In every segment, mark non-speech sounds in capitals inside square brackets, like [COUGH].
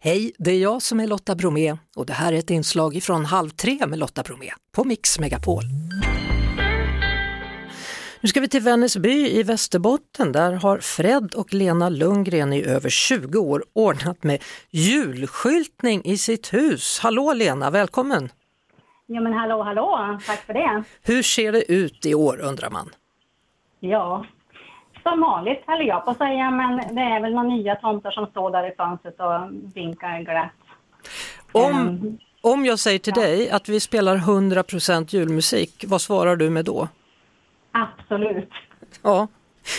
Hej, det är jag som är Lotta Bromé och det här är ett inslag från Halv tre med Lotta Bromé på Mix Megapol. Nu ska vi till Vännäsby i Västerbotten. Där har Fred och Lena Lundgren i över 20 år ordnat med julskyltning i sitt hus. Hallå Lena, välkommen! Ja men hallå hallå, tack för det. Hur ser det ut i år undrar man? Ja, som vanligt höll jag på att säga, men det är väl några nya tomtar som står där i fönstret och vinkar glatt. Om, Ehm, om jag säger till ja. dig att vi spelar 100% julmusik, vad svarar du med då? absolut. Ja.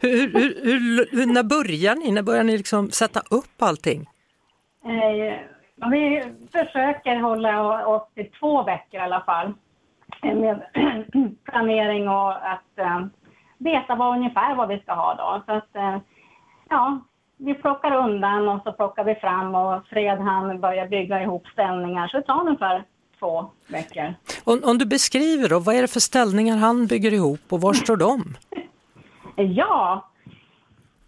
Hur, hur, hur, när börjar ni? När börjar ni liksom sätta upp allting? Eh, vi försöker hålla oss till två veckor i alla fall eh, med [CLEARS THROAT] planering och att eh, veta vad ungefär vad vi ska ha då. Så att, eh, ja, vi plockar undan och så plockar vi fram och Fred han börjar bygga ihop ställningar så det tar ungefär två veckor. Om, om du beskriver då, vad är det för ställningar han bygger ihop och var står de? [LAUGHS] Ja,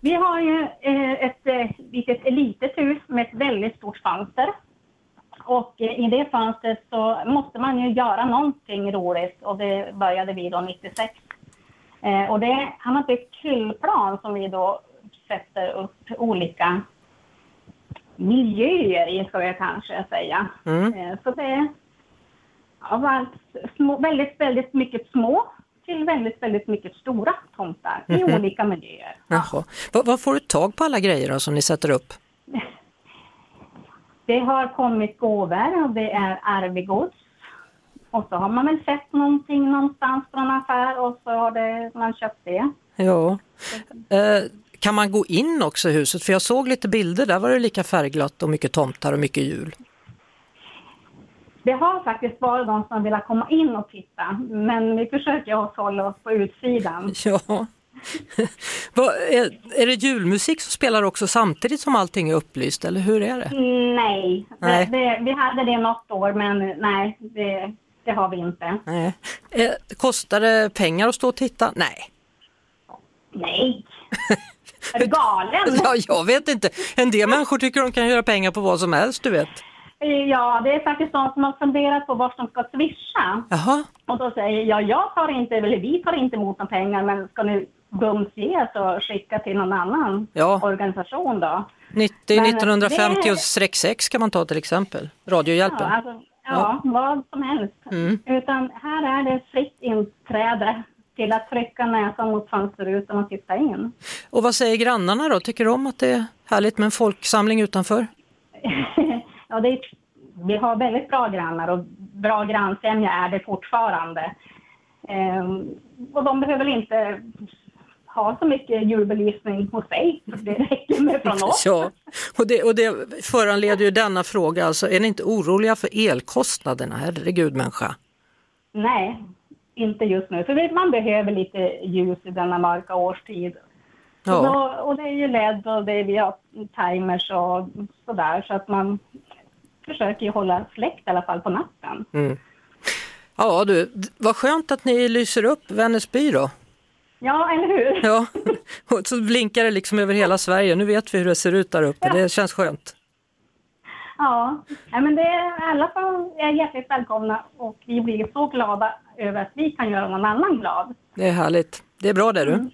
vi har ju eh, ett eh, litet litet hus med ett väldigt stort fönster. Och i det fönstret så måste man ju göra någonting roligt och det började vi då 96. Eh, och det, han har byggt kryllplan som vi då sätter upp olika miljöer i, ska jag kanske säga. Mm. Eh, så det är av allt små, väldigt, väldigt mycket små till väldigt, väldigt mycket stora tomtar i Mhm. olika miljöer. Jaha. Var får du tag på alla grejer då, som ni sätter upp? [LAUGHS] Det har kommit gåvor och det är arvegods. Och så har man väl sett någonting någonstans en affär och så har det, man köpt det. Ja. Eh, kan man gå in också i huset? För jag såg lite bilder, där var det lika färgglatt och mycket tomtar och mycket jul. Det har faktiskt varit de som vill komma in och titta, men vi försöker oss hålla oss på utsidan. [LAUGHS] Ja. [LAUGHS] Är det julmusik som spelar också samtidigt som allting är upplyst eller hur är det? Nej, Nej. Det, det, vi hade det något år, men nej, det, det har vi inte. Nej. Eh, kostar det pengar att stå och titta? Nej. Nej! [LAUGHS] Är du galen? Ja, jag vet inte. En del människor tycker de kan göra pengar på vad som helst, du vet. Ja, det är faktiskt de som har funderat på vad som ska swisha. Jaha, Och då säger jag, jag tar inte, eller vi tar inte emot några pengar, men ska ni bums ge och skicka till någon annan Ja. organisation då? 90 Men 1950 det- och streck 6 kan man ta till exempel. Radiohjälpen. Ja, alltså, ja, vad som helst. Mm. Utan här är det fritt inträde till att trycka näsan mot fönsterrutan och titta in. Och vad säger grannarna då? Tycker de att det är härligt med en folksamling utanför? [LAUGHS] ja, det är, vi har väldigt bra grannar och bra grannsämja är det fortfarande. Ehm, och de behöver inte ha så mycket julbelysning hos sig. Det räcker med från oss. [LAUGHS] Ja, och det, och det föranleder ju denna fråga, alltså är ni inte oroliga för elkostnaderna? Herregud människa. Nej, inte just nu. För man behöver lite ljus i denna mörka årstid. Och, Ja. då, och det är ju LED och det är, vi har timers och sådär. Så att man försöker ju hålla släckt i alla fall på natten. Mm. Ja du, vad skönt att ni lyser upp Vännäsby då. Ja, eller hur? [LAUGHS] Ja, och så blinkar det liksom över hela Sverige. Nu vet vi hur det ser ut där uppe, det känns skönt. Ja, Nej, men det är, alla fall är hjärtligt välkomna och vi blir så glada över att vi kan göra någon annan glad. Det är härligt. Det är bra det du.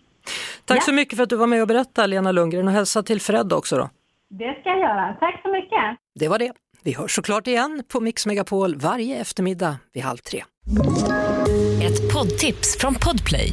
Tack Ja. så mycket för att du var med och berättade Lena Lundgren och hälsa till Fred också då. Det ska jag göra. Tack så mycket. Det var det. Vi hörs såklart igen på Mix Megapol varje eftermiddag vid halv tre. Ett poddtips från Podplay.